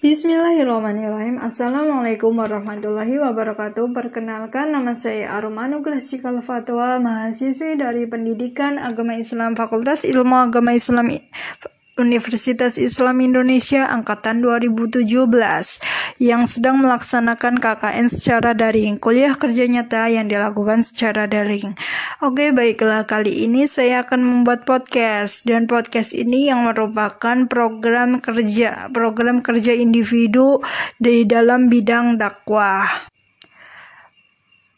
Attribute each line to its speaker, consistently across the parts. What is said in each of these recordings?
Speaker 1: Bismillahirrahmanirrahim. Assalamualaikum warahmatullahi wabarakatuh. Perkenalkan nama saya Arum Anugrah Cikal Fatwa Mahasiswi dari Pendidikan Agama Islam Fakultas Ilmu Agama Islam Universitas Islam Indonesia Angkatan 2017 yang sedang melaksanakan KKN secara daring, kuliah kerja nyata yang dilakukan secara daring. Oke, baiklah kali ini saya akan membuat podcast dan podcast ini yang merupakan program kerja, program kerja individu di dalam bidang dakwah.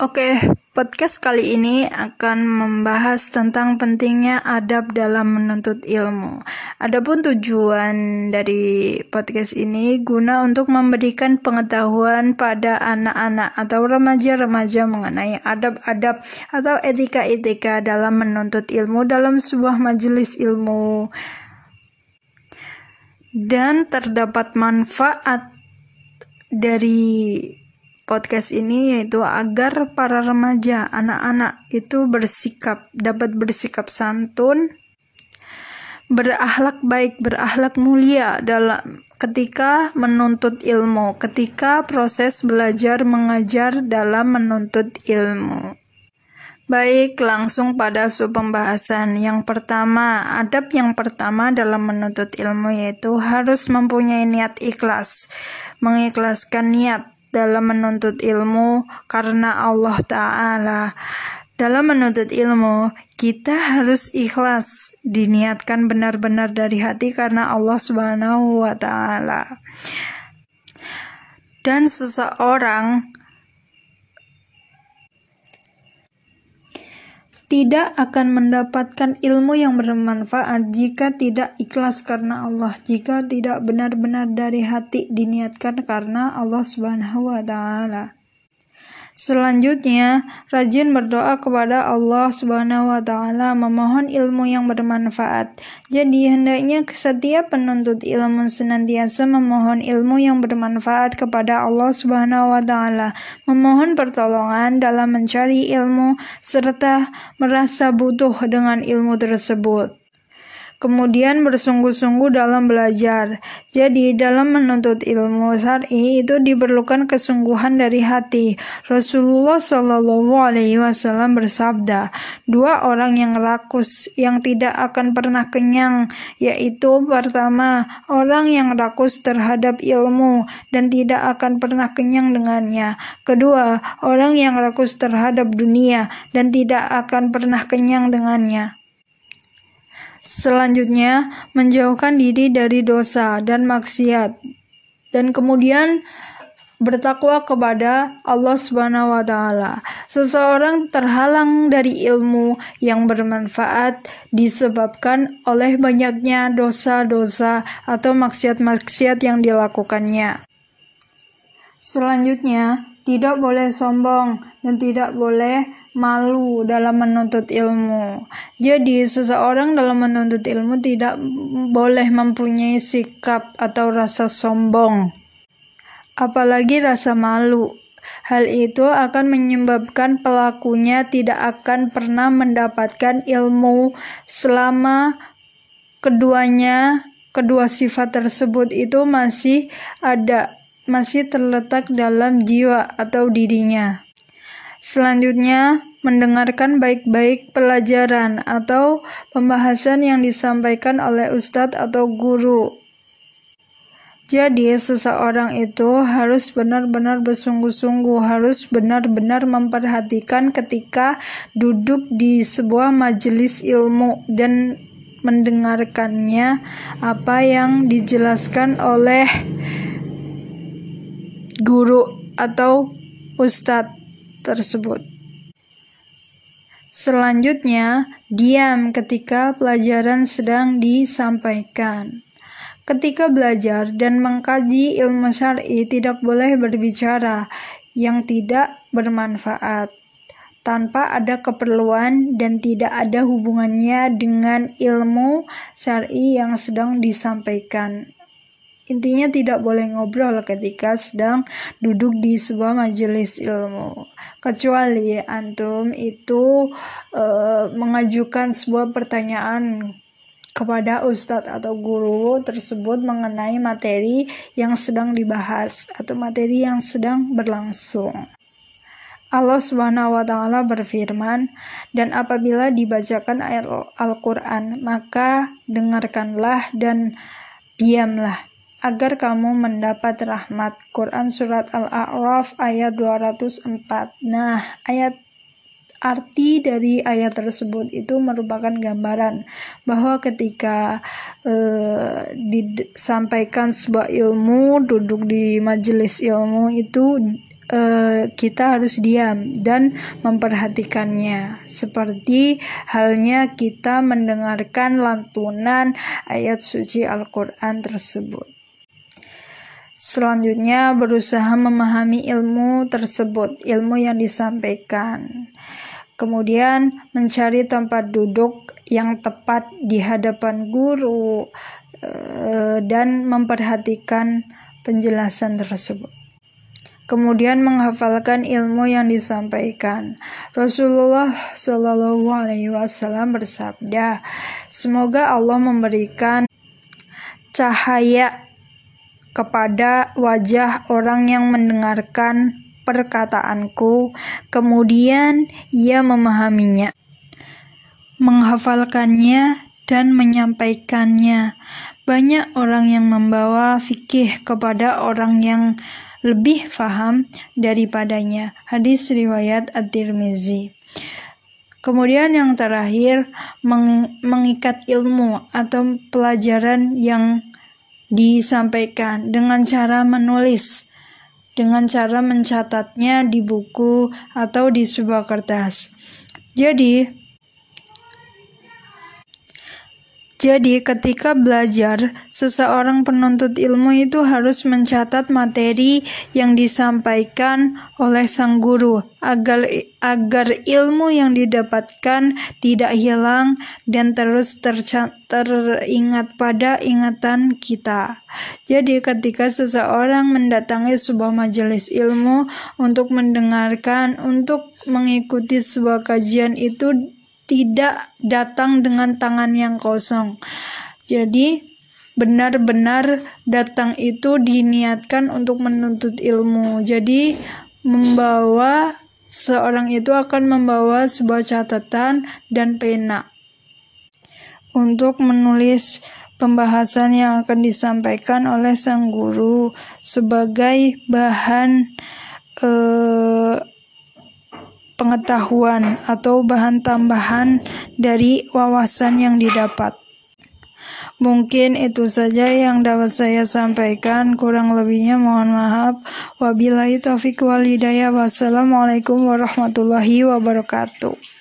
Speaker 1: Oke, podcast kali ini akan membahas tentang pentingnya adab dalam menuntut ilmu. Adapun tujuan dari podcast ini guna untuk memberikan pengetahuan pada anak-anak atau remaja-remaja mengenai adab-adab atau etika-etika dalam menuntut ilmu dalam sebuah majelis ilmu. Dan terdapat manfaat dari podcast ini yaitu agar para remaja, anak-anak itu bersikap dapat bersikap santun, berakhlak baik, berakhlak mulia dalam ketika menuntut ilmu, ketika proses belajar mengajar dalam menuntut ilmu. Baik, langsung pada sub pembahasan. Yang pertama, adab yang pertama dalam menuntut ilmu yaitu harus mempunyai niat ikhlas, mengikhlaskan niat dalam menuntut ilmu karena Allah Ta'ala. Dalam menuntut ilmu, kita harus ikhlas, diniatkan benar-benar dari hati karena Allah Subhanahu wa Ta'ala. Dan seseorang tidak akan mendapatkan ilmu yang bermanfaat jika tidak ikhlas karena Allah, jika tidak benar-benar dari hati diniatkan karena Allah Subhanahu wa taala. Selanjutnya, rajin berdoa kepada Allah Subhanahu wa taala memohon ilmu yang bermanfaat. Jadi, hendaknya setiap penuntut ilmu senantiasa memohon ilmu yang bermanfaat kepada Allah Subhanahu wa taala, memohon pertolongan dalam mencari ilmu serta merasa butuh dengan ilmu tersebut kemudian bersungguh-sungguh dalam belajar. Jadi, dalam menuntut ilmu syar'i itu diperlukan kesungguhan dari hati. Rasulullah Shallallahu Alaihi Wasallam bersabda, dua orang yang rakus yang tidak akan pernah kenyang, yaitu pertama orang yang rakus terhadap ilmu dan tidak akan pernah kenyang dengannya. Kedua, orang yang rakus terhadap dunia dan tidak akan pernah kenyang dengannya. Selanjutnya, menjauhkan diri dari dosa dan maksiat. Dan kemudian bertakwa kepada Allah Subhanahu wa taala. Seseorang terhalang dari ilmu yang bermanfaat disebabkan oleh banyaknya dosa-dosa atau maksiat-maksiat yang dilakukannya. Selanjutnya, tidak boleh sombong dan tidak boleh malu dalam menuntut ilmu. Jadi, seseorang dalam menuntut ilmu tidak boleh mempunyai sikap atau rasa sombong, apalagi rasa malu. Hal itu akan menyebabkan pelakunya tidak akan pernah mendapatkan ilmu selama keduanya, kedua sifat tersebut itu masih ada masih terletak dalam jiwa atau dirinya. Selanjutnya, mendengarkan baik-baik pelajaran atau pembahasan yang disampaikan oleh ustadz atau guru. Jadi, seseorang itu harus benar-benar bersungguh-sungguh, harus benar-benar memperhatikan ketika duduk di sebuah majelis ilmu dan mendengarkannya apa yang dijelaskan oleh guru atau ustadz tersebut. Selanjutnya, diam ketika pelajaran sedang disampaikan. Ketika belajar dan mengkaji ilmu syar'i tidak boleh berbicara yang tidak bermanfaat tanpa ada keperluan dan tidak ada hubungannya dengan ilmu syar'i yang sedang disampaikan. Intinya tidak boleh ngobrol ketika sedang duduk di sebuah majelis ilmu. Kecuali antum itu e, mengajukan sebuah pertanyaan kepada ustadz atau guru tersebut mengenai materi yang sedang dibahas atau materi yang sedang berlangsung. Allah Subhanahu wa taala berfirman, "Dan apabila dibacakan ayat Al-Qur'an, maka dengarkanlah dan diamlah agar kamu mendapat rahmat." Quran surat Al-A'raf ayat 204. Nah, ayat arti dari ayat tersebut itu merupakan gambaran bahwa ketika eh, disampaikan sebuah ilmu duduk di majelis ilmu itu eh, kita harus diam dan memperhatikannya seperti halnya kita mendengarkan lantunan ayat suci Al-Qur'an tersebut Selanjutnya berusaha memahami ilmu tersebut, ilmu yang disampaikan. Kemudian mencari tempat duduk yang tepat di hadapan guru eh, dan memperhatikan penjelasan tersebut. Kemudian menghafalkan ilmu yang disampaikan. Rasulullah Shallallahu Alaihi Wasallam bersabda, semoga Allah memberikan cahaya kepada wajah orang yang mendengarkan perkataanku, kemudian ia memahaminya, menghafalkannya, dan menyampaikannya. Banyak orang yang membawa fikih kepada orang yang lebih faham daripadanya. Hadis riwayat At-Tirmizi. Kemudian yang terakhir, mengikat ilmu atau pelajaran yang disampaikan dengan cara menulis dengan cara mencatatnya di buku atau di sebuah kertas. Jadi, Jadi, ketika belajar, seseorang penuntut ilmu itu harus mencatat materi yang disampaikan oleh sang guru agar agar ilmu yang didapatkan tidak hilang dan terus teringat pada ingatan kita. Jadi, ketika seseorang mendatangi sebuah majelis ilmu untuk mendengarkan, untuk mengikuti sebuah kajian itu tidak datang dengan tangan yang kosong. Jadi, benar-benar datang itu diniatkan untuk menuntut ilmu. Jadi, membawa seorang itu akan membawa sebuah catatan dan pena untuk menulis pembahasan yang akan disampaikan oleh sang guru sebagai bahan eh, pengetahuan atau bahan tambahan dari wawasan yang didapat. Mungkin itu saja yang dapat saya sampaikan. Kurang lebihnya mohon maaf. Wabillahi taufiq wal hidayah. Wassalamualaikum warahmatullahi wabarakatuh.